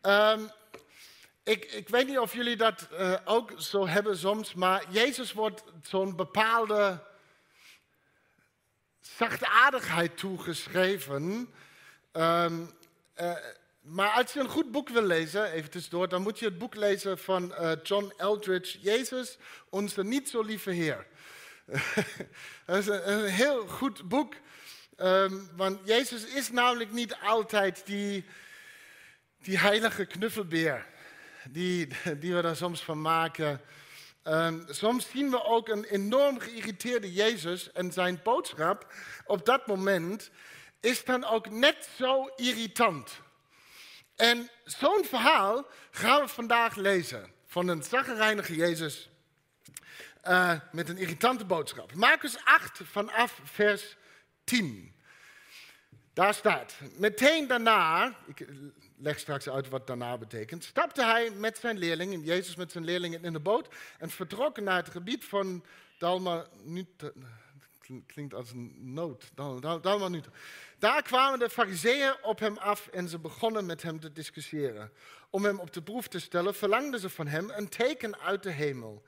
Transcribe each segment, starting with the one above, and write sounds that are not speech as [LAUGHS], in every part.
Ehm, ik, ik weet niet of jullie dat uh, ook zo hebben soms, maar Jezus wordt zo'n bepaalde zachtaardigheid toegeschreven. Um, uh, maar als je een goed boek wil lezen, even tussendoor, dan moet je het boek lezen van uh, John Eldridge, Jezus, onze niet zo lieve Heer. [LAUGHS] dat is een, heel goed boek, um, want Jezus is namelijk niet altijd die, die heilige knuffelbeer die, die we daar soms van maken. Um, soms zien we ook een enorm geïrriteerde Jezus en zijn boodschap op dat moment is dan ook net zo irritant. En zo'n verhaal gaan we vandaag lezen van een zaggerijnige Jezus uh, met een irritante boodschap. Marcus 8 vanaf vers 10. Daar staat, meteen daarna, leg straks uit wat daarna betekent, stapte hij met zijn leerlingen, Jezus met zijn leerlingen in de boot en vertrokken naar het gebied van Dalmanutha. Klinkt als een nood. Dalmanutha. Daar kwamen de fariseeën op hem af en ze begonnen met hem te discussiëren. Om hem op de proef te stellen, verlangden ze van hem een teken uit de hemel.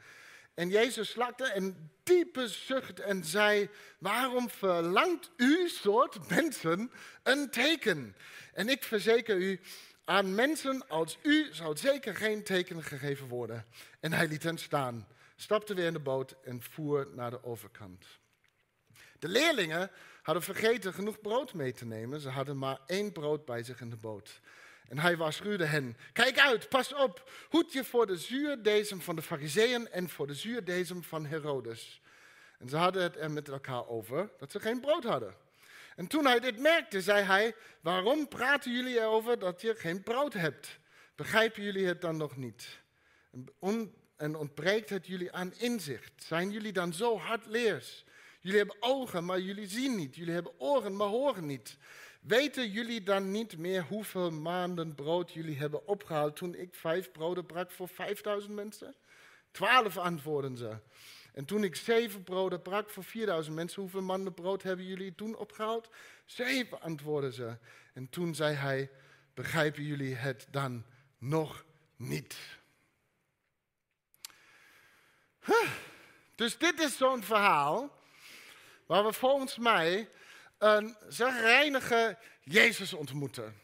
En Jezus slakte een diepe zucht en zei: Waarom verlangt u soort mensen een teken? En ik verzeker u, aan mensen als u zal zeker geen teken gegeven worden. En hij liet hen staan, stapte weer in de boot en voer naar de overkant. De leerlingen hadden vergeten genoeg brood mee te nemen. Ze hadden maar één brood bij zich in de boot. En hij waarschuwde hen: Kijk uit, pas op, hoed je voor de zuurdezem van de Fariseeën en voor de zuurdezem van Herodes. En ze hadden het er met elkaar over dat ze geen brood hadden. En toen hij dit merkte, zei hij: Waarom praten jullie erover dat je geen brood hebt? Begrijpen jullie het dan nog niet? En ontbreekt het jullie aan inzicht? Zijn jullie dan zo hardleers? Jullie hebben ogen, maar jullie zien niet. Jullie hebben oren, maar horen niet. Weten jullie dan niet meer hoeveel maanden brood jullie hebben opgehaald toen ik vijf broden brak voor vijfduizend mensen? Twaalf antwoorden ze. En toen ik zeven broden brak voor vierduizend mensen, hoeveel maanden brood hebben jullie toen opgehaald? Zeven antwoorden ze. En toen zei hij, begrijpen jullie het dan nog niet? Dus dit is zo'n verhaal waar we volgens mij een zagrijnige Jezus ontmoeten.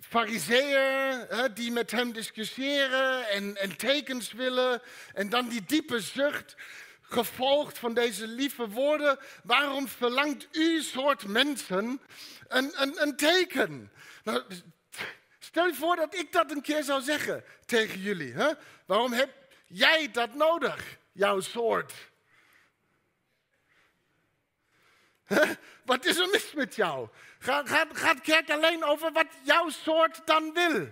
Fariseeën die met hem discussiëren en, en tekens willen. En dan die diepe zucht, gevolgd van deze lieve woorden. Waarom verlangt u soort mensen een, een, een teken? Nou, stel je voor dat ik dat een keer zou zeggen tegen jullie. Hè? Waarom heb jij dat nodig, jouw soort? [LAUGHS] Wat is er mis met jou? Gaat, gaat, kerk alleen over wat jouw soort dan wil?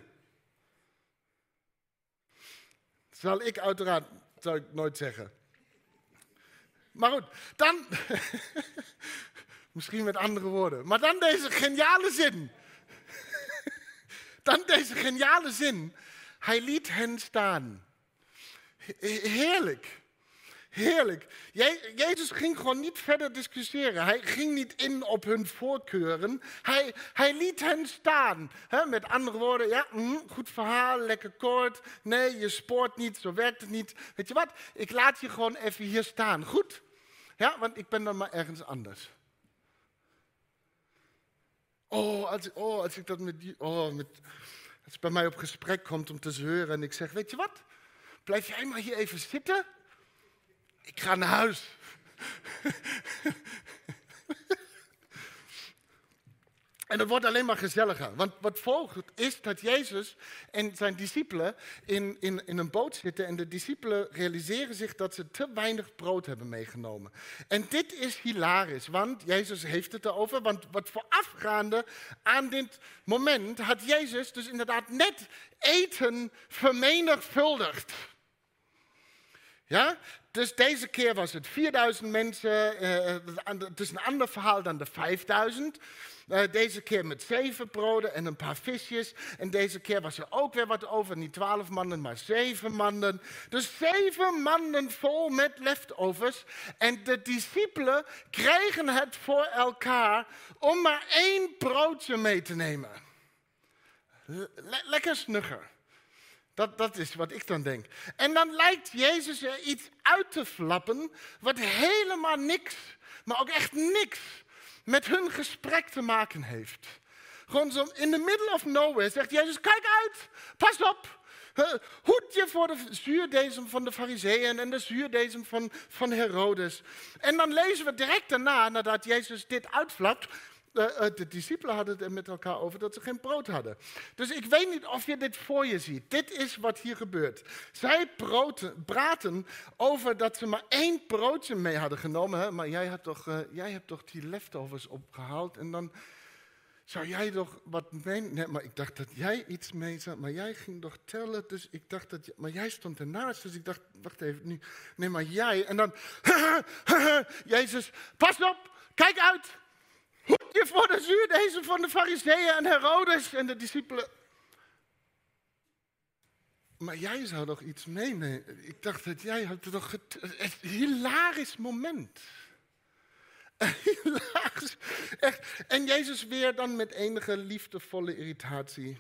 Zal ik uiteraard, zou ik nooit zeggen. Maar goed, dan, [LAUGHS] misschien met andere woorden, maar dan deze geniale zin. [LAUGHS] dan deze geniale zin. Hij liet hen staan. Heerlijk. Heerlijk. Jezus ging gewoon niet verder discussiëren. Hij ging niet in op hun voorkeuren. Hij, hij liet hen staan. met andere woorden, ja, mm, goed verhaal, lekker kort. Nee, je spoort niet, zo werkt het niet. Weet je wat? Ik laat je gewoon even hier staan. Goed? Ja, want ik ben dan maar ergens anders. Oh, als, oh, als ik dat met die. Oh, met, als bij mij op gesprek komt om te zeuren en ik zeg: Weet je wat? Blijf jij maar hier even zitten. Ik ga naar huis. En het wordt alleen maar gezelliger. Want wat volgt is dat Jezus en zijn discipelen in, in, in een boot zitten. En de discipelen realiseren zich dat ze te weinig brood hebben meegenomen. En dit is hilarisch, want Jezus heeft het erover. Want wat voorafgaande aan dit moment had Jezus dus inderdaad net eten vermenigvuldigd. Ja? Dus deze keer was het 4000 mensen. Uh, het is een ander verhaal dan de 5000. Uh, eh, deze keer met zeven broden en een paar visjes. En deze keer was er ook weer wat over. Niet twaalf mannen, maar zeven mannen. Dus zeven mannen vol met leftovers. En de discipelen kregen het voor elkaar om maar één brood broodje mee te nemen. Le- lekker snugger. Dat, dat is wat ik dan denk. En dan lijkt Jezus er iets uit te flappen wat helemaal niks, maar ook echt niks met hun gesprek te maken heeft. Gewoon zo in the middle of nowhere zegt Jezus, kijk uit, pas op. Hoed je voor de zuurdezem van de fariseeën en de zuurdezem van, van Herodes. En dan lezen we direct daarna, nadat Jezus dit uitflapt, de discipelen hadden het er met elkaar over dat ze geen brood hadden. Dus ik weet niet of je dit voor je ziet. Dit is wat hier gebeurt. Zij broten, praten over dat ze maar één broodje mee hadden genomen. Hè? Maar jij hebt, toch, uh, jij hebt toch die leftovers opgehaald en dan zou jij toch wat mee... Nee, maar ik dacht dat jij iets mee zou... Maar jij ging toch tellen, dus ik dacht dat... Maar jij stond ernaast, dus ik dacht, wacht even, nu... Nee, maar jij... En dan... [LAUGHS] Jezus, pas op, kijk uit! Je voor de zuurdezen van de fariseeën en Herodes en de discipelen. Maar jij zou toch iets meenemen? Ik dacht dat jij had toch... Het, een hilarisch moment. Hilarisch. Echt. En Jezus weer dan met enige liefdevolle irritatie.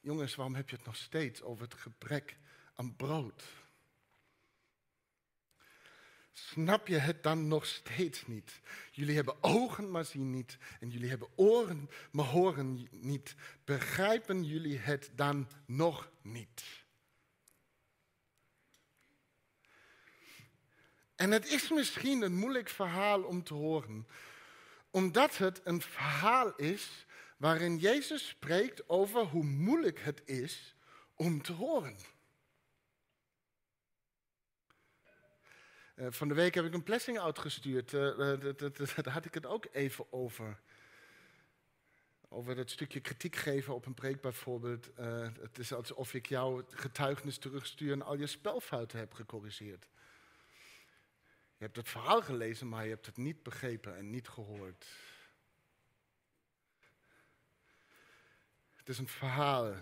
Jongens, waarom heb je het nog steeds over het gebrek aan brood? Snap je het dan nog steeds niet? Jullie hebben ogen, maar zien niet. En jullie hebben oren, maar horen niet. Begrijpen jullie het dan nog niet? En het is misschien een moeilijk verhaal om te horen, omdat het een verhaal is waarin Jezus spreekt over hoe moeilijk het is om te horen. Uh, van de week heb ik een plessing uitgestuurd. Uh, uh, daar had ik het ook even over. Over dat stukje kritiek geven op een preek bijvoorbeeld. het is alsof ik jouw getuigenis terugstuur en al je spelfouten heb gecorrigeerd. Je hebt het verhaal gelezen, maar je hebt het niet begrepen en niet gehoord. Het is een verhaal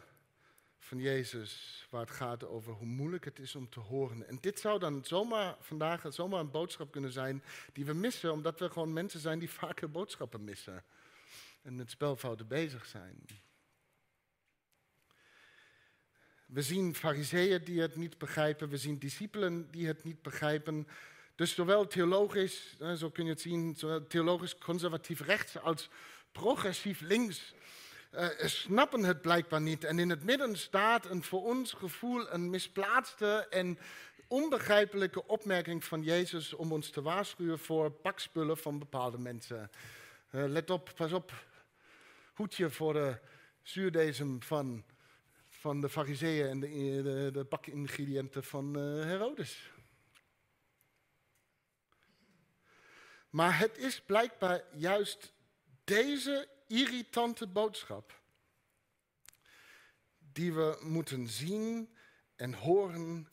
van Jezus, waar het gaat over hoe moeilijk het is om te horen. En dit zou dan zomaar vandaag zomaar een boodschap kunnen zijn die we missen, omdat we gewoon mensen zijn die vaker boodschappen missen en met spelfouten bezig zijn. We zien fariseeën die het niet begrijpen, we zien discipelen die het niet begrijpen. Dus zowel theologisch, zo kun je het zien, zowel theologisch conservatief rechts als progressief links uh, snappen het blijkbaar niet. En in het midden staat een voor ons gevoel een misplaatste en onbegrijpelijke opmerking van Jezus om ons te waarschuwen voor pakspullen van bepaalde mensen. Uh, let op, pas op, hoedje voor de zuurdezem van, van de fariseeën en de, de, de van Herodes. Maar het is blijkbaar juist deze irritante boodschap die we moeten zien en horen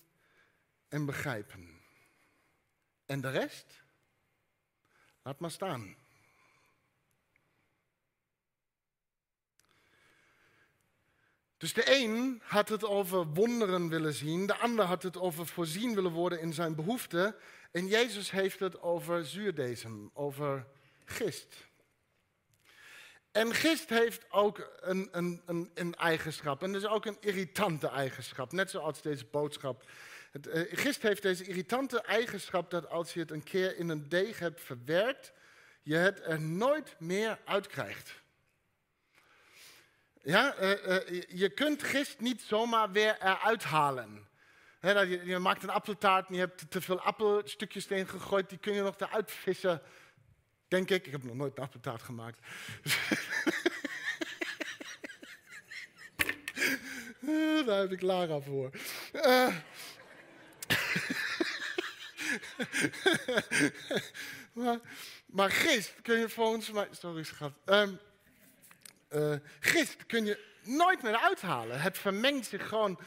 en begrijpen. En de rest? Laat maar staan. Dus de een had het over wonderen willen zien, de ander had het over voorzien willen worden in zijn behoeften. En Jezus heeft het over zuurdesem, over gist. En gist heeft ook een, een, een, een, eigenschap. En dat is ook een irritante eigenschap. Net zoals deze boodschap. Het, uh, gist heeft deze irritante eigenschap dat als je het een keer in een deeg hebt verwerkt, je het er nooit meer uitkrijgt. Ja, uh, uh, je kunt gist niet zomaar weer eruit halen. Je, je, maakt een appeltaart en je hebt te veel appelstukjes erin gegooid, die kun je nog eruit vissen. Denk ik, ik heb nog nooit appeltaart gemaakt. Daar heb ik Lara voor. Uh. maar, gist kun je volgens mij. Sorry, schat. Um, gist kun je nooit meer uithalen. Het vermengt zich gewoon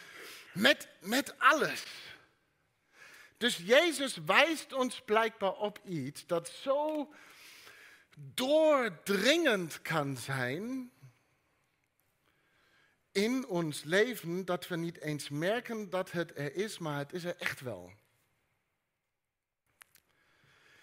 met, met alles. Dus Jezus wijst ons blijkbaar op iets dat zo doordringend kan zijn in ons leven dat we niet eens merken dat het er is, maar het is er echt wel.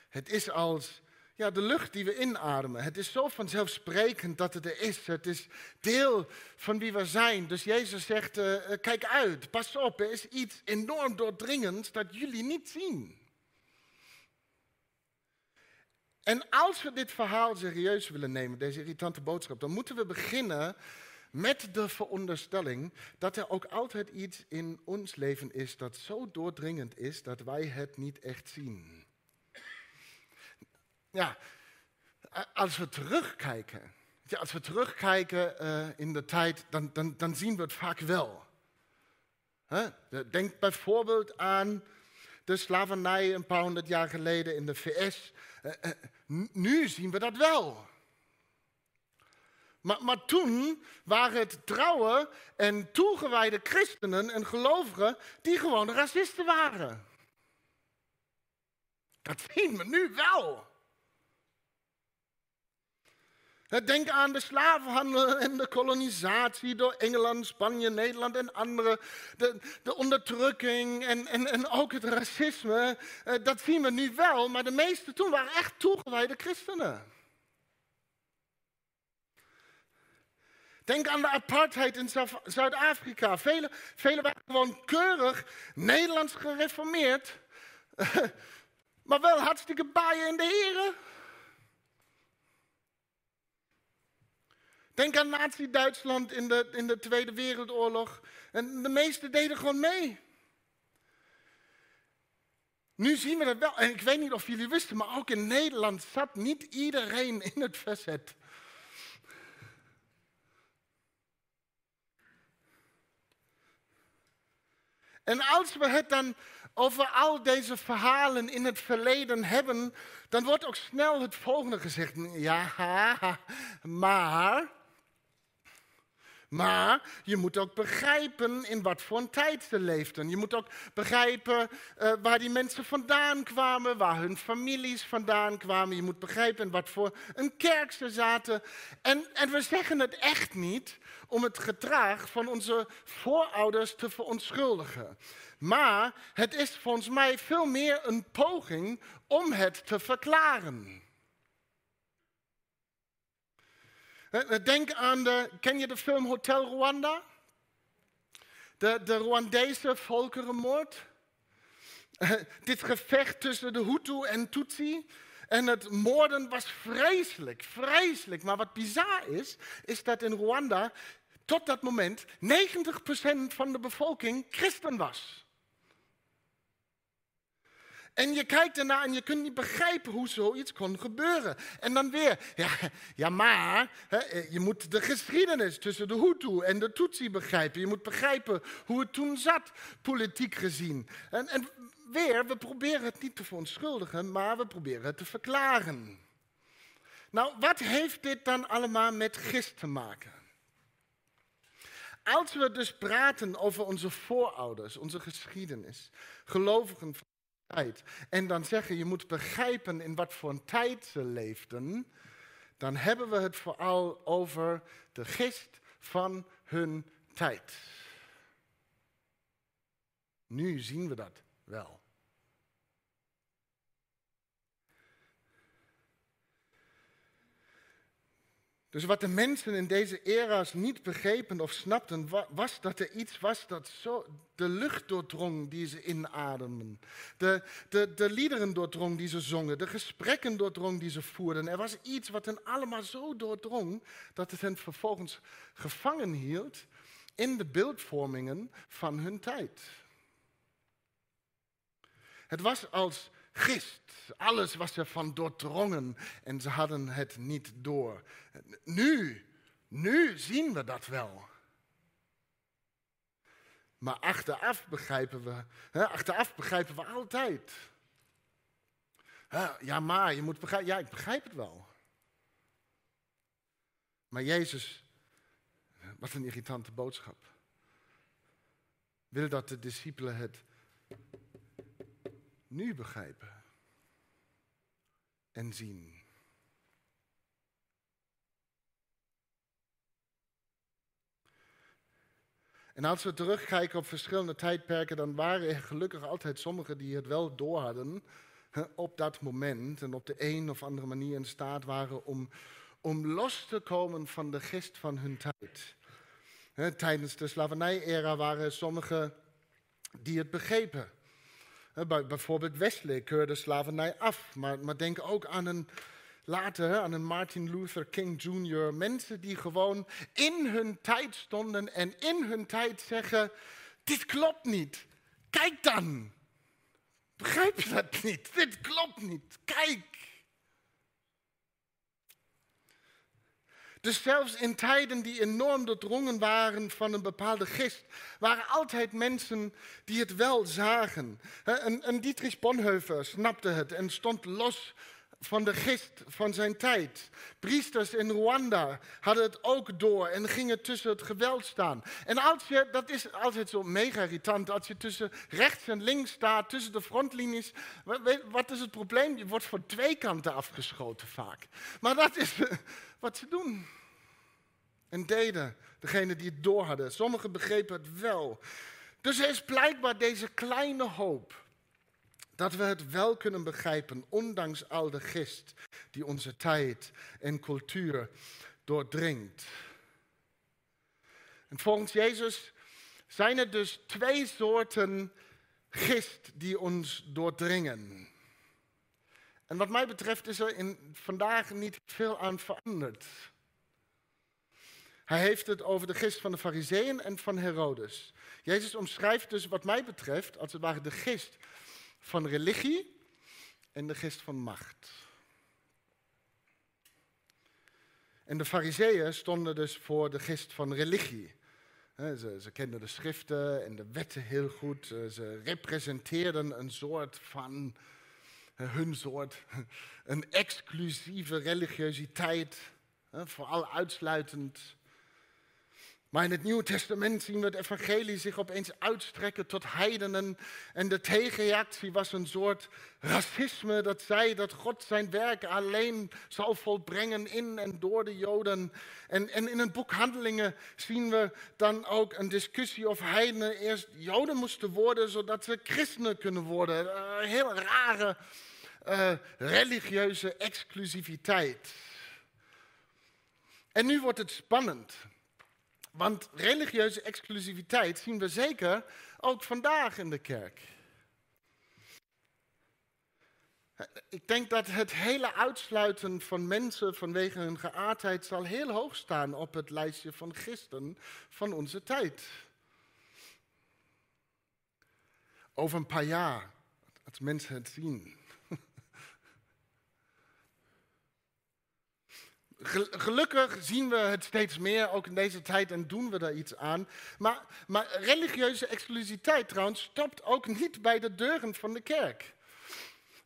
Het is als ja, de lucht die we inademen. Het is zo vanzelfsprekend dat het er is. Het is deel van wie we zijn. Dus Jezus zegt, uh, kijk uit, pas op, er is iets enorm doordringends dat jullie niet zien. En als we dit verhaal serieus willen nemen, deze irritante boodschap, dan moeten we beginnen met de veronderstelling dat er ook altijd iets in ons leven is dat zo doordringend is dat wij het niet echt zien. Ja, als we terugkijken, als we terugkijken uh, in de tijd, dan, dan, dan zien we het vaak wel. Denk bijvoorbeeld aan de slavernij een paar honderd jaar geleden in de VS. Uh, uh, nu zien we dat wel. Maar, maar, toen waren het trouwe en toegewijde christenen en gelovigen die gewoon racisten waren. Dat zien we nu wel. Denk aan de slavenhandel en de kolonisatie door Engeland, Spanje, Nederland en anderen. De, de onderdrukking en, en, en ook het racisme. Eh, dat zien we nu wel, maar de meesten toen waren echt toegewijde christenen. Denk aan de apartheid in Zuid-Afrika. Velen vele waren gewoon keurig Nederlands gereformeerd. [LAUGHS] Maar wel hartstikke baaien in de heren. Denk aan Nazi-Duitsland in de, in de Tweede Wereldoorlog. En de meesten deden gewoon mee. Nu zien we dat wel. En ik weet niet of jullie wisten, maar ook in Nederland zat niet iedereen in het verzet. En als we het dan over al deze verhalen in het verleden hebben, dan wordt ook snel het volgende gezegd. Ja, [LAUGHS] maar maar je moet ook begrijpen in wat voor een tijd ze leefden. Je moet ook begrijpen uh, waar die mensen vandaan kwamen, waar hun families vandaan kwamen. Je moet begrijpen in wat voor een kerk ze zaten. En, en we zeggen het echt niet om het gedrag van onze voorouders te verontschuldigen. Maar het is volgens mij veel meer een poging om het te verklaren. Denk aan de, ken je de film Hotel Rwanda? De, de Rwandese volkerenmoord. Dit gevecht tussen de Hutu en Tutsi. En het moorden was vreselijk, vreselijk. Maar wat bizar is, is dat in Rwanda tot dat moment 90% van de bevolking christen was. En je kijkt ernaar en je kunt niet begrijpen hoe zoiets kon gebeuren. En dan weer, ja, ja maar hè, eh, je moet de geschiedenis tussen de Hutu en de Tutsi begrijpen. Je moet begrijpen hoe het toen zat, politiek gezien. En, en weer, we proberen het niet te verontschuldigen, maar we proberen het te verklaren. Nou, wat heeft dit dan allemaal met gist te maken? Als we dus praten over onze voorouders, onze geschiedenis, gelovigen tijd. En dan zeggen, je moet begrijpen in wat voor een tijd ze leefden. Dan hebben we het vooral over de gist van hun tijd. Nu zien we dat wel. Dus wat de mensen in deze era's niet begrepen of snapten, was dat er iets was dat zo de lucht doordrong die ze inademden. De, de, de liederen doordrong die ze zongen, de gesprekken doordrong die ze voerden. Er was iets wat hen allemaal zo doordrong dat het hen vervolgens gevangen hield in de beeldvormingen van hun tijd. Het was als gist. Alles was ervan doordrongen en ze hadden het niet door. Nu, nu zien we dat wel. Maar achteraf begrijpen we, hè, achteraf begrijpen we altijd. Ja, maar je moet begrijpen, ja, ik begrijp het wel. Maar Jezus, wat een irritante boodschap. Wil dat de discipelen het nu begrijpen en zien. En als we terugkijken op verschillende tijdperken, dan waren er gelukkig altijd sommigen die het wel doorhadden. op dat moment en op de een of andere manier in staat waren om, om los te komen van de gist van hun tijd. Tijdens de slavernij-era waren sommigen die het begrepen. Bijvoorbeeld Wesley keurde slavernij af, maar, maar denk ook aan een later aan een Martin Luther King Jr. Mensen die gewoon in hun tijd stonden en in hun tijd zeggen, dit klopt niet. Kijk dan. Begrijp je dat niet? Dit klopt niet. Kijk. Dus zelfs in tijden die enorm doordrongen waren van een bepaalde gist, waren altijd mensen die het wel zagen. Een, Dietrich Bonhoeffer snapte het en stond los van de gist van zijn tijd. Priesters in Rwanda hadden het ook door en gingen tussen het geweld staan. En als je, dat is altijd zo mega irritant, als je tussen rechts en links staat, tussen de frontlinies. Wat is het probleem? Je wordt van twee kanten afgeschoten vaak. Maar dat is [LAUGHS] wat ze doen. En deden, degene die het door hadden. Sommigen begrepen het wel. Dus er is blijkbaar deze kleine hoop dat we het wel kunnen begrijpen, ondanks al de gist die onze tijd en cultuur doordringt. En volgens Jezus zijn er dus twee soorten gist die ons doordringen. En wat mij betreft is er in vandaag niet veel aan veranderd. Hij heeft het over de gist van de Fariseeën en van Herodes. Jezus omschrijft dus wat mij betreft als het ware de gist van religie en de gist van macht. En de fariseeën stonden dus voor de gist van religie. Ze, ze, kenden de schriften en de wetten heel goed. Ze representeerden een soort van, hun soort, [LAUGHS] een exclusieve religiositeit, vooral uitsluitend maar in het Nieuwe Testament zien we het evangelie zich opeens uitstrekken tot heidenen. En de tegenreactie was een soort racisme dat zei dat God zijn werk alleen zal volbrengen in en door de Joden. En, en in het boek Handelingen zien we dan ook een discussie of heidenen eerst Joden moesten worden zodat ze christenen kunnen worden. Uh, heel rare uh, religieuze exclusiviteit. En nu wordt het spannend. Want religieuze exclusiviteit zien we zeker ook vandaag in de kerk. Ik denk dat het hele uitsluiten van mensen vanwege hun geaardheid zal heel hoog staan op het lijstje van gisten van onze tijd. Over een paar jaar, als mensen het zien, Gelukkig zien we het steeds meer, ook in deze tijd, en doen we daar iets aan. Maar, maar religieuze exclusiviteit trouwens stopt ook niet bij de deuren van de kerk.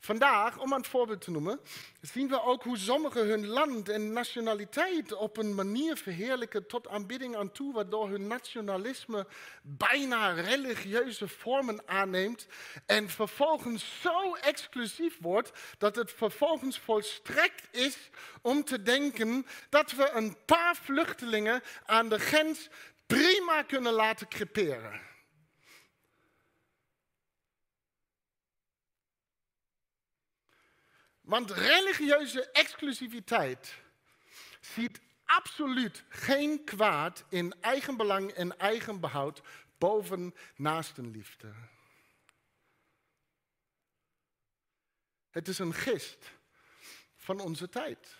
Vandaag, om een voorbeeld te noemen, zien we ook hoe sommigen hun land en nationaliteit op een manier verheerlijken tot aanbidding aan toe, waardoor hun nationalisme bijna religieuze vormen aanneemt en vervolgens zo exclusief wordt dat het vervolgens volstrekt is om te denken dat we een paar vluchtelingen aan de grens prima kunnen laten creperen. Want religieuze exclusiviteit ziet absoluut geen kwaad in eigenbelang en eigenbehoud boven naastenliefde. Het is een gist van onze tijd.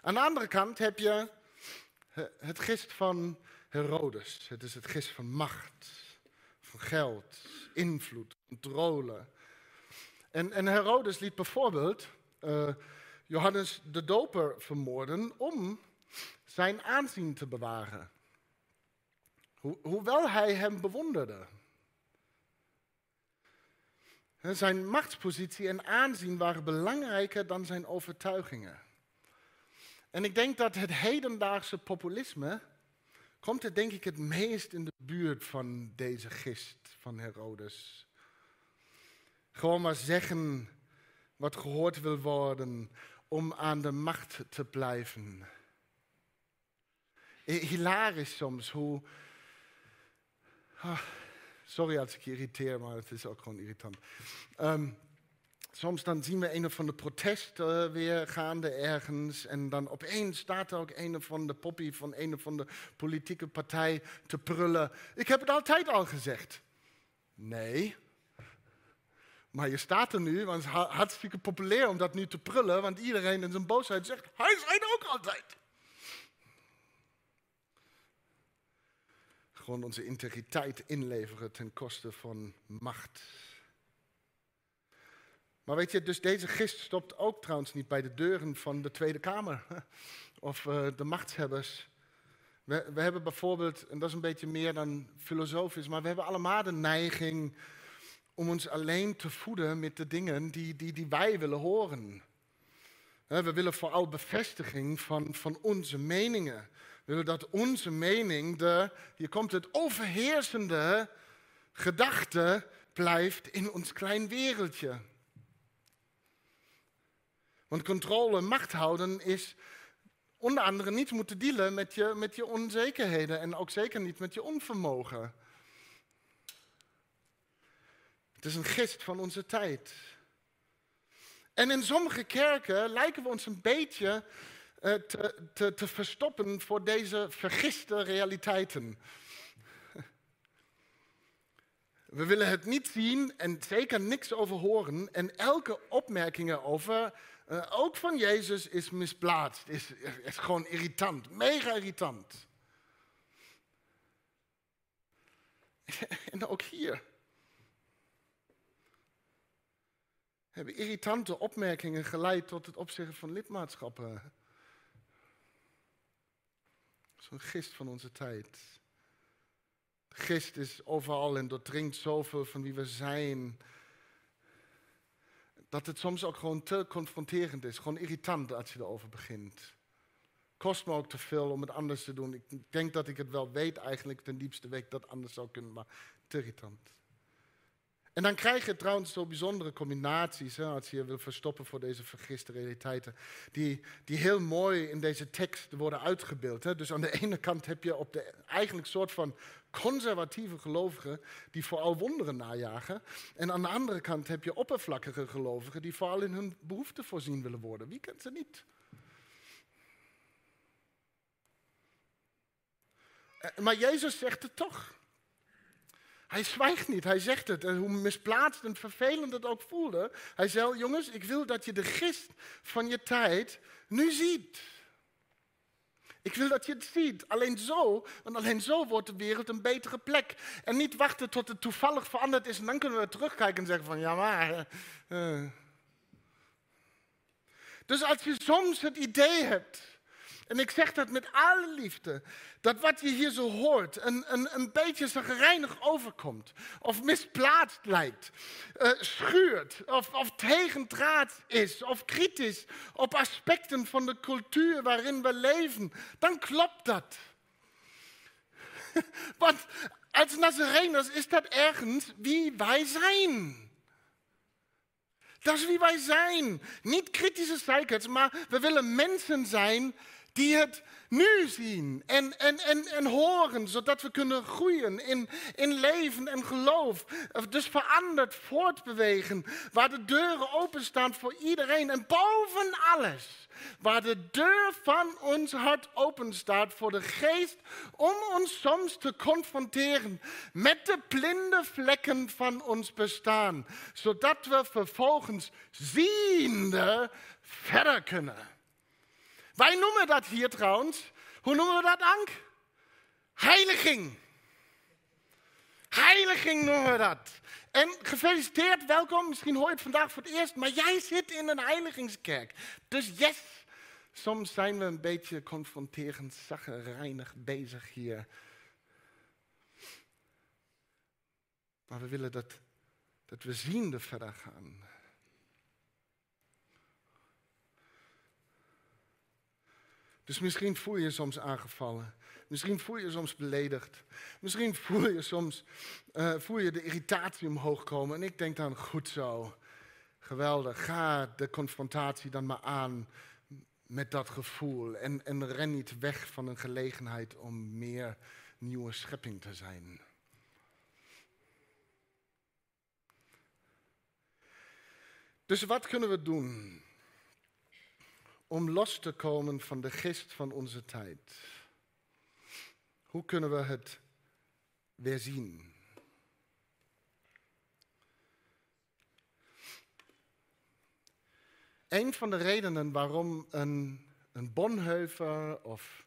Aan de andere kant heb je het gist van Herodes. Het is het gist van macht, van geld, invloed, controle. En, en Herodes liet bijvoorbeeld uh, Johannes de Doper vermoorden om zijn aanzien te bewaren. hoewel hij hem bewonderde. Zijn machtspositie en aanzien waren belangrijker dan zijn overtuigingen. En ik denk dat het hedendaagse populisme komt denk ik het meest in de buurt van deze gist van Herodes. Gewoon maar zeggen wat gehoord wil worden om aan de macht te blijven. Hilarisch soms hoe. Oh, Sorry als ik irriteer, maar het is ook gewoon irritant. Ehm, soms dan zien we een of andere protest uh, weer gaande ergens. En dan opeens staat er ook een of andere poppy van een of andere politieke partij te prullen. Ik heb het altijd al gezegd. Nee. Maar je staat er nu, want het is hartstikke populair om dat nu te prullen. Want iedereen in zijn boosheid zegt, hij zei ook altijd. Gewoon onze integriteit inleveren ten koste van macht. Maar weet je, dus deze gist stopt ook trouwens niet bij de deuren van de Tweede Kamer [LAUGHS] of uh, de machtshebbers. We, we, hebben bijvoorbeeld, en dat is een beetje meer dan filosofisch, maar we hebben allemaal de neiging om ons alleen te voeden met de dingen die, die, die wij willen horen. We willen vooral bevestiging van, van onze meningen. We willen dat onze mening, de, hier komt het overheersende gedachte, blijft in ons klein wereldje. Want controle, macht houden is onder andere niet moeten dealen met je, met je onzekerheden en ook zeker niet met je onvermogen. Het is een gist van onze tijd. En in sommige kerken lijken we ons een beetje uh, te, te, te verstoppen voor deze vergiste realiteiten. [LAUGHS] We willen het niet zien en zeker niks over horen. En elke opmerking erover, uh, ook van Jezus, is misplaatst. Is, is gewoon irritant, mega irritant. [LAUGHS] en ook hier. Hebben irritante opmerkingen geleid tot het opzeggen van lidmaatschappen. Zo'n gist van onze tijd. De gist is overal en doordringt zoveel van wie we zijn. Dat het soms ook gewoon te confronterend is. Gewoon irritant als je erover begint. Kost me ook te veel om het anders te doen. Ik denk dat ik het wel weet eigenlijk ten diepste weg dat anders zou kunnen, maar te irritant. En dan krijg je trouwens zo bijzondere combinaties, hè, als je je wil verstoppen voor deze vergiste realiteiten, die, die heel mooi in deze tekst worden uitgebeeld. Hè. Dus aan de ene kant heb je op de eigenlijk soort van conservatieve gelovigen die vooral wonderen najagen. En aan de andere kant heb je oppervlakkige gelovigen die vooral in hun behoeften voorzien willen worden. Wie kent ze niet? Eh, maar Jezus zegt het toch. Hij zwijgt niet, hij zegt het. En hoe misplaatst en vervelend het ook voelde. Hij zei, jongens, ik wil dat je de gist van je tijd nu ziet. Ik wil dat je het ziet. Alleen zo, want alleen zo wordt de wereld een betere plek. En niet wachten tot het toevallig veranderd is en dan kunnen we terugkijken en zeggen van ja maar. Uh. Dus als je soms het idee hebt en ik zeg dat met alle liefde. Dat wat je hier zo hoort een, een, een beetje zagrijnig overkomt. Of misplaatst lijkt. Uh, schuurt. Of, of tegendraad is. Of kritisch op aspecten van de cultuur waarin we leven. Dan klopt dat. [LAUGHS] Want als Nazareners is dat ergens wie wij zijn. Dat is wie wij zijn. Niet kritische zeikers, maar we willen mensen zijn die het nu zien en, en, en, en horen, zodat we kunnen groeien in, in leven en geloof. Dus veranderd voortbewegen, waar de deuren openstaan voor iedereen en boven alles, waar de deur van ons hart open staat voor de geest, om ons soms te confronteren met de blinde vlekken van ons bestaan, zodat we vervolgens ziende verder kunnen. Wij noemen dat hier trouwens, hoe noemen we dat, Ank? Heiliging. Heiliging noemen we dat. En gefeliciteerd, welkom. Misschien hoor je het vandaag voor het eerst, maar jij zit in een heiligingskerk. Dus yes, soms zijn we een beetje confronterend, zaggerijnig bezig hier. Maar we willen dat, dat we ziende verder gaan. Dus misschien voel je je soms aangevallen. Misschien voel je je soms beledigd. Misschien voel je soms eh, voel je de irritatie omhoog komen. En ik denk dan, goed zo, geweldig, ga de confrontatie dan maar aan met dat gevoel. En, en ren niet weg van een gelegenheid om meer nieuwe schepping te zijn. Dus wat kunnen we doen? Om los te komen van de gist van onze tijd? Hoe kunnen we het weer zien? Een van de redenen waarom een, een Bonhoeffer of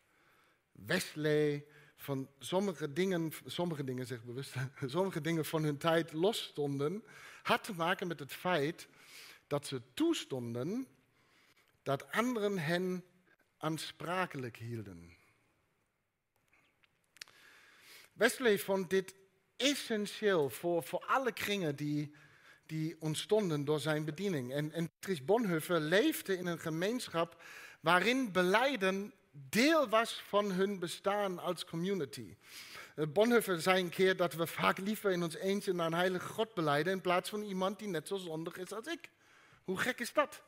Wesley van sommige dingen, sommige dingen zeg bewust, [LAUGHS] sommige dingen van hun tijd losstonden, had te maken met het feit dat ze toestonden dat anderen hen aansprakelijk hielden. Wesley vond dit essentieel voor, voor alle kringen die, die ontstonden door zijn bediening. En, en Bonhoeffer leefde in een gemeenschap waarin beleiden deel was van hun bestaan als community. Eh, Bonhoeffer zei een keer dat we vaak liever in ons eentje naar een heilige God beleiden in plaats van iemand die net zo zondig is als ik. Hoe gek is dat?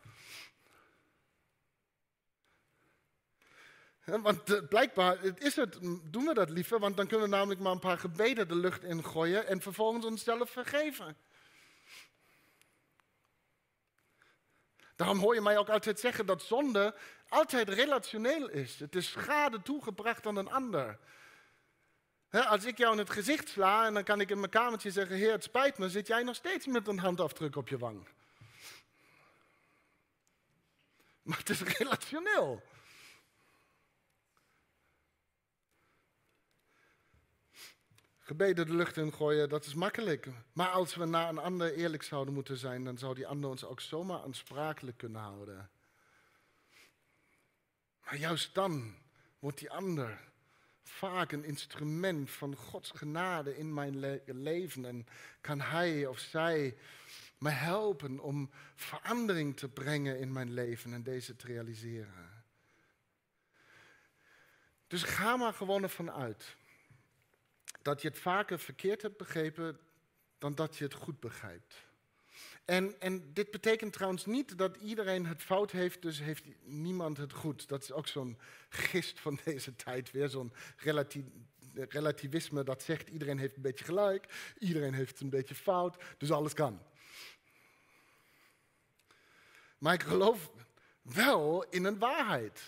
Want uh, blijkbaar is het, doen we dat liever, want dan kunnen we namelijk maar een paar gebeden de lucht ingooien en vervolgens onszelf vergeven. Daarom hoor je mij ook altijd zeggen dat zonde altijd relationeel is. Het is schade toegebracht aan een ander. als ik jou in het gezicht sla en dan kan ik in mijn kamertje zeggen: Heer, het spijt me, zit jij nog steeds met een handafdruk op je wang. Maar het is [LAUGHS] relationeel. Gebeden de lucht in gooien, dat is makkelijk. Maar als we naar een ander eerlijk zouden moeten zijn, dan zou die ander ons ook zomaar aansprakelijk kunnen houden. Maar juist dan wordt die ander vaak een instrument van Gods genade in mijn leven en kan hij of zij me helpen om verandering te brengen in mijn leven en deze te realiseren. Dus ga maar gewoon ervan uit dat je het vaker verkeerd hebt begrepen dan dat je het goed begrijpt. En, en dit betekent trouwens niet dat iedereen het fout heeft, dus heeft niemand het goed. Dat is ook zo'n gist van [LAUGHS] deze tijd, weer zo'n relativisme dat zegt iedereen heeft een beetje gelijk, iedereen heeft een beetje fout, dus alles kan. Maar ik geloof wel in een waarheid.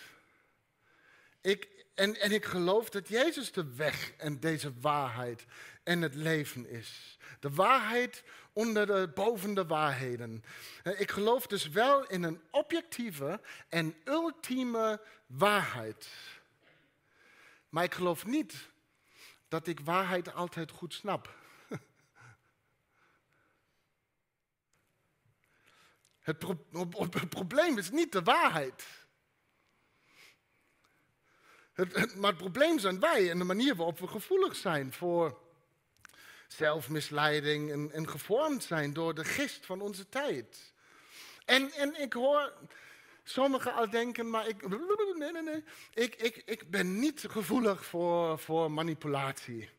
Ik, en, en ik geloof dat Jezus de weg en deze waarheid en het leven is. De waarheid onder de, boven de waarheden. Eh, ik geloof dus wel in een objectieve en ultieme waarheid. Maar ik geloof niet dat ik waarheid altijd goed snap. [LAUGHS] Het, het probleem is niet de waarheid. Het, maar het probleem zijn wij en de manier waarop we gevoelig zijn voor zelfmisleiding en, en gevormd zijn door de gist van onze tijd. En, en ik hoor sommigen al denken, maar ik, nee, nee, nee. Ik, ik, ik ben niet gevoelig voor, voor manipulatie.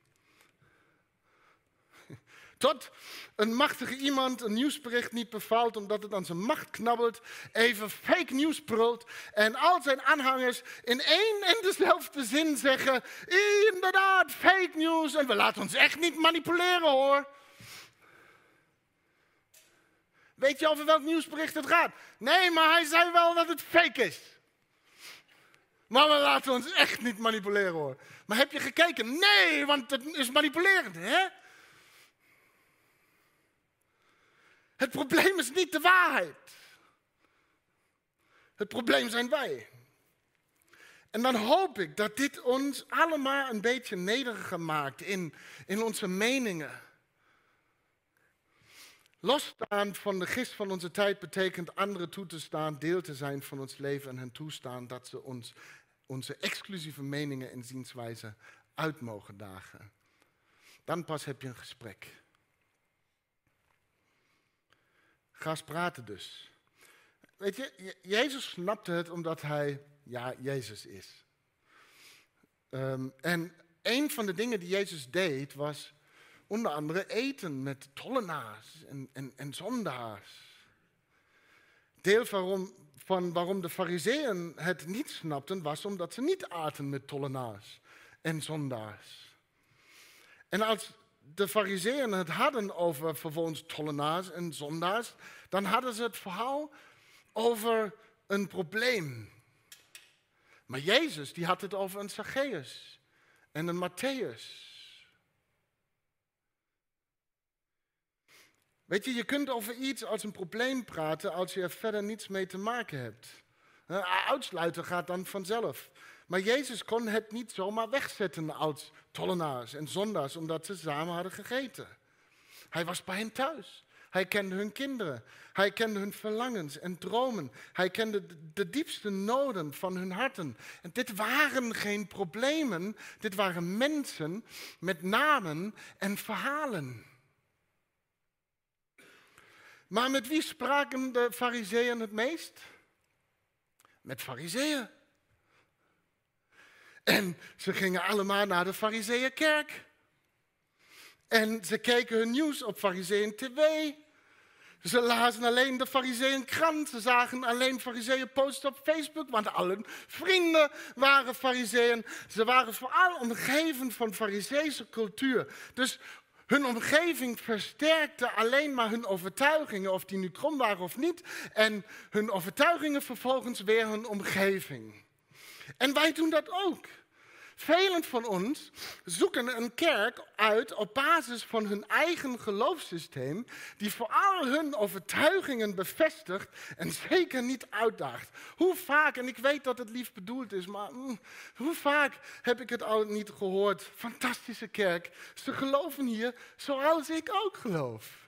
Tot een machtige iemand een nieuwsbericht niet bevalt omdat het aan zijn macht knabbelt, even fake nieuws brult en al zijn aanhangers in één en dezelfde zin zeggen, inderdaad, fake nieuws en we laten ons echt niet manipuleren hoor. Weet je over welk nieuwsbericht het gaat? Nee, maar hij zei wel dat het fake is. Maar we laten ons echt niet manipuleren hoor. Maar heb je gekeken? Nee, want het is manipulerend, hè? Het probleem is niet de waarheid. Het probleem zijn wij. En dan hoop ik dat dit ons allemaal een beetje nederiger maakt in, in onze meningen. Losstaan van de gist van onze tijd betekent anderen toe te staan, deel te zijn van ons leven en hen toestaan dat ze ons, onze exclusieve meningen en zienswijzen uit mogen dagen. Dan pas heb je een gesprek. Ga eens praten dus. Weet je, Jezus snapte het omdat hij, ja, Jezus is. Ehm, en een van de dingen die Jezus deed was onder andere eten met tollenaars en, en, en zondaars. Deel waarom, van waarom de fariseeën het niet snapten was omdat ze niet aten met tollenaars en zondaars. En als de fariseeën het hadden over vervolgens tollenaars en zondaars, dan hadden ze het vooral over een probleem. Maar Jezus die had het over een Zacchaeus en een Matthäus. Weet je, je kunt over iets als een probleem praten als je er verder niets mee te maken hebt. Uitsluiten gaat dan vanzelf. Maar Jezus kon het niet zomaar wegzetten als tollenaars en zondaars, omdat ze samen hadden gegeten. Hij was bij hen thuis. Hij kende hun kinderen. Hij kende hun verlangens en dromen. Hij kende de diepste noden van hun harten. En dit waren geen problemen, dit waren mensen met namen en verhalen. Maar met wie spraken de fariseeën het meest? Met fariseeën. En ze gingen allemaal naar de fariseeënkerk. En ze keken hun nieuws op Fariseeën TV. Ze lazen alleen de Fariseeën krant. Ze zagen alleen Fariseeën posten op Facebook, want alle vrienden waren Fariseeën. Ze waren vooral omgeven van Fariseese cultuur. Dus hun omgeving versterkte alleen maar hun overtuigingen, of die nu krom waren of niet. En hun overtuigingen vervolgens weer hun omgeving. En wij doen dat ook. Velen van ons zoeken een kerk uit op basis van hun eigen geloofssysteem, die vooral hun overtuigingen bevestigt en zeker niet uitdaagt. Hoe vaak, en ik weet dat het lief bedoeld is, maar mm, hoe vaak heb ik het al niet gehoord? Fantastische kerk, ze geloven hier zoals ik ook geloof.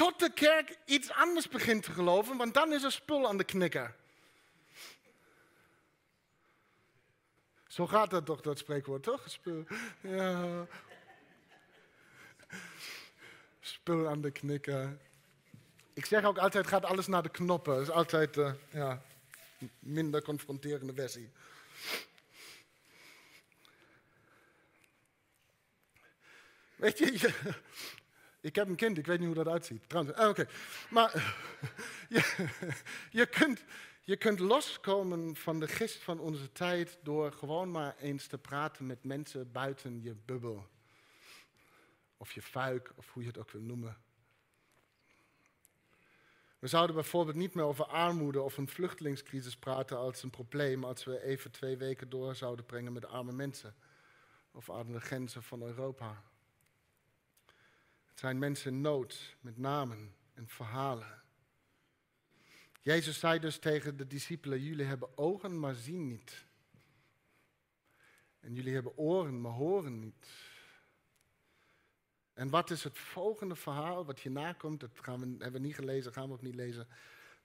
Tot de kerk iets anders begint te geloven, want dan is er spul aan de knikker. Zo gaat dat toch, dat spreekwoord, toch? Spul, ja. Spul aan de knikken. Ik zeg ook altijd, gaat alles naar de knoppen. Dat is altijd uh, ja, minder confronterende versie. Weet je, ik heb een kind, ik weet niet hoe dat uitziet. Trouwens, ah, oké. Maar [LAUGHS] je, kunt, je kunt loskomen van de gist van onze tijd door gewoon maar eens te praten met mensen buiten je bubbel. Of je fuik, of hoe je het ook wil noemen. We zouden bijvoorbeeld niet meer over armoede of een vluchtelingscrisis praten als een probleem als we even twee weken door zouden brengen met arme mensen. Of de grenzen van Europa. Zijn mensen nood met namen en verhalen. Jezus zei dus tegen de discipelen, jullie hebben ogen, maar zien niet. En jullie hebben oren, maar horen niet. En wat is het volgende verhaal wat hierna komt? Dat gaan we, hebben we niet gelezen, gaan we ook niet lezen.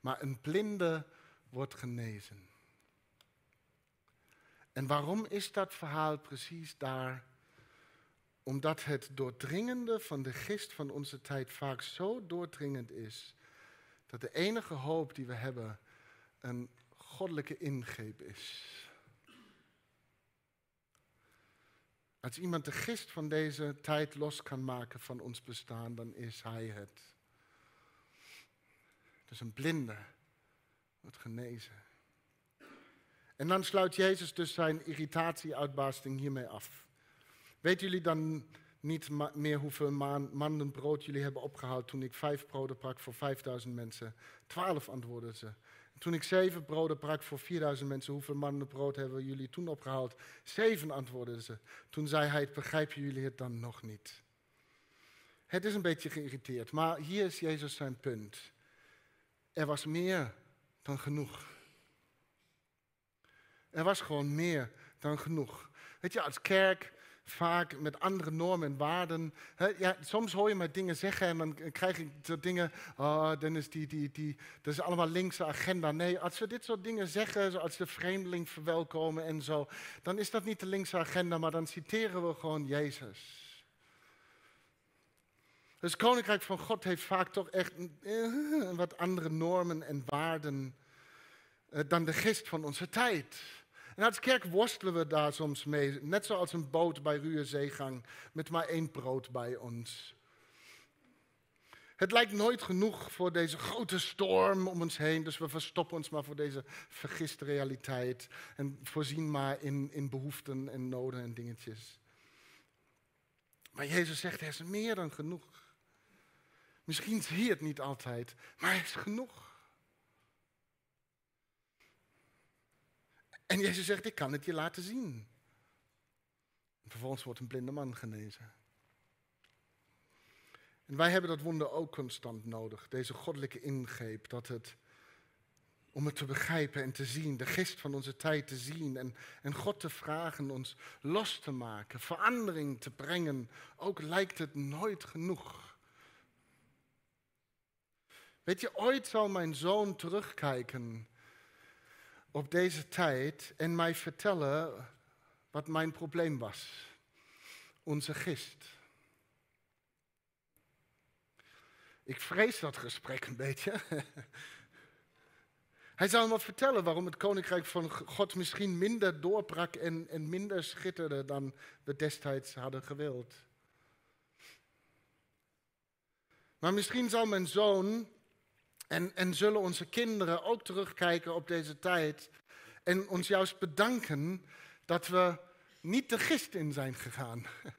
Maar een blinde wordt genezen. En waarom is dat verhaal precies daar? Omdat het doordringende van de gist van onze tijd vaak zo doordringend is dat de enige hoop die we hebben een goddelijke ingreep is. Als iemand de gist van deze tijd los kan maken van ons bestaan, dan is hij het. Dus een blinde wordt genezen. En dan sluit Jezus dus zijn irritatieuitbarsting hiermee af. Weten jullie dan niet meer hoeveel mannen brood jullie hebben opgehaald toen ik vijf broden brak voor vijfduizend mensen. Twaalf antwoordden ze. toen ik zeven broden brak voor vierduizend mensen, hoeveel mannen brood hebben jullie toen opgehaald? Zeven antwoordden ze. Toen zei hij, begrijpen jullie het dan nog niet? Het is een beetje geïrriteerd, maar hier is Jezus zijn punt. Er was meer dan genoeg. Er was gewoon meer dan genoeg. Weet je, als kerk vaak met andere normen en waarden. ja, soms hoor je mij dingen zeggen en dan krijg ik zo dingen, oh, dan is die, die, die, dat is allemaal linkse agenda. Nee, als we dit soort dingen zeggen, zoals de vreemdeling verwelkomen en zo, dan is dat niet de linkse agenda, maar dan citeren we gewoon Jezus. Dus het Koninkrijk van God heeft vaak toch echt eh, wat andere normen en waarden eh, dan de gist van onze tijd. En als kerk worstelen we daar soms mee. Net zoals een boot bij ruwe zeegang met maar één brood bij ons. Het lijkt nooit genoeg voor deze grote storm om ons heen, dus we verstoppen ons maar voor deze vergiste realiteit en voorzien maar in, in behoeften en noden en dingetjes. Maar Jezus zegt, er is meer dan genoeg. Misschien zie je het niet altijd, maar er is genoeg. En Jezus zegt, ik kan het je laten zien. vervolgens wordt een blinde man genezen. En wij hebben dat wonder ook constant nodig, deze goddelijke ingreep, dat het, om het te begrijpen en te zien, de gist van onze tijd te zien en, en God te vragen ons los te maken, verandering te brengen, ook lijkt het nooit genoeg. Weet je, ooit zal mijn zoon terugkijken op deze tijd en mij vertellen wat mijn probleem was. Onze gist. Ik vrees dat gesprek een beetje. [LAUGHS] Hij zal me vertellen waarom het koninkrijk van God misschien minder doorbrak en, en minder schitterde dan we destijds hadden gewild. Maar misschien zal mijn zoon en, en zullen onze kinderen ook terugkijken op deze tijd en ons juist bedanken dat we niet de gist in zijn gegaan. [LAUGHS]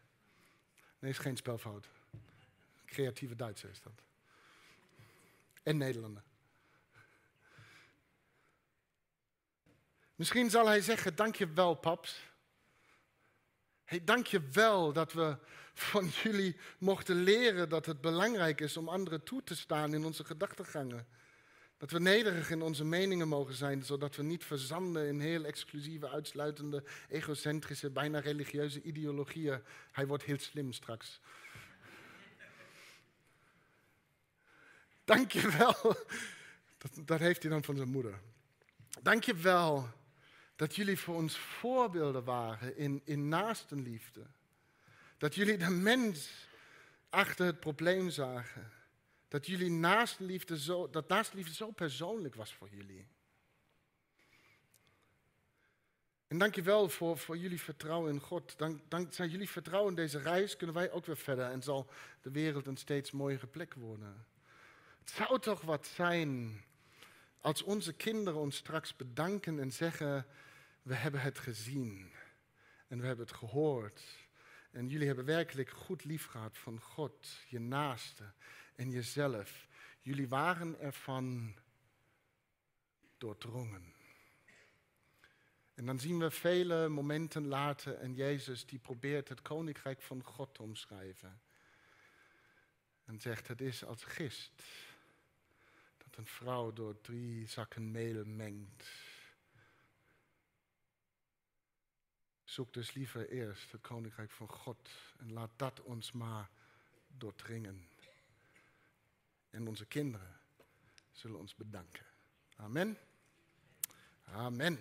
Nee, is geen spelfout. Creatieve Duitser is dat. En Nederlander. Misschien zal hij zeggen, dank je wel paps. Hey, dank je wel dat we van jullie mochten leren dat het belangrijk is om anderen toe te staan in onze gedachtegangen. Dat we nederig in onze meningen mogen zijn, zodat we niet verzanden in heel exclusieve, uitsluitende, egocentrische, bijna religieuze ideologieën. Hij wordt heel slim straks. Dank je wel. Dat, dat heeft hij dan van zijn moeder. Dank je wel dat jullie voor ons voorbeelden waren in, in naastenliefde. Dat jullie de mens achter het probleem zagen. Dat jullie naastenliefde zo, dat naastenliefde zo persoonlijk was voor jullie. En dank je wel voor, voor jullie vertrouwen in God. Dank, dankzij jullie vertrouwen in deze reis kunnen wij ook weer verder en zal de wereld een steeds mooiere plek worden. Het zou toch wat zijn als onze kinderen ons straks bedanken en zeggen, we hebben het gezien en we hebben het gehoord. En jullie hebben werkelijk goed lief gehad van God, je naaste en jezelf. Jullie waren ervan doordrongen. En dan zien we vele momenten later en Jezus die probeert het koninkrijk van God te omschrijven. En zegt, het is als gist dat een vrouw door drie zakken meel mengt. Zoek dus liever eerst het koninkrijk van God en laat dat ons maar doordringen. En onze kinderen zullen ons bedanken. Amen. Amen.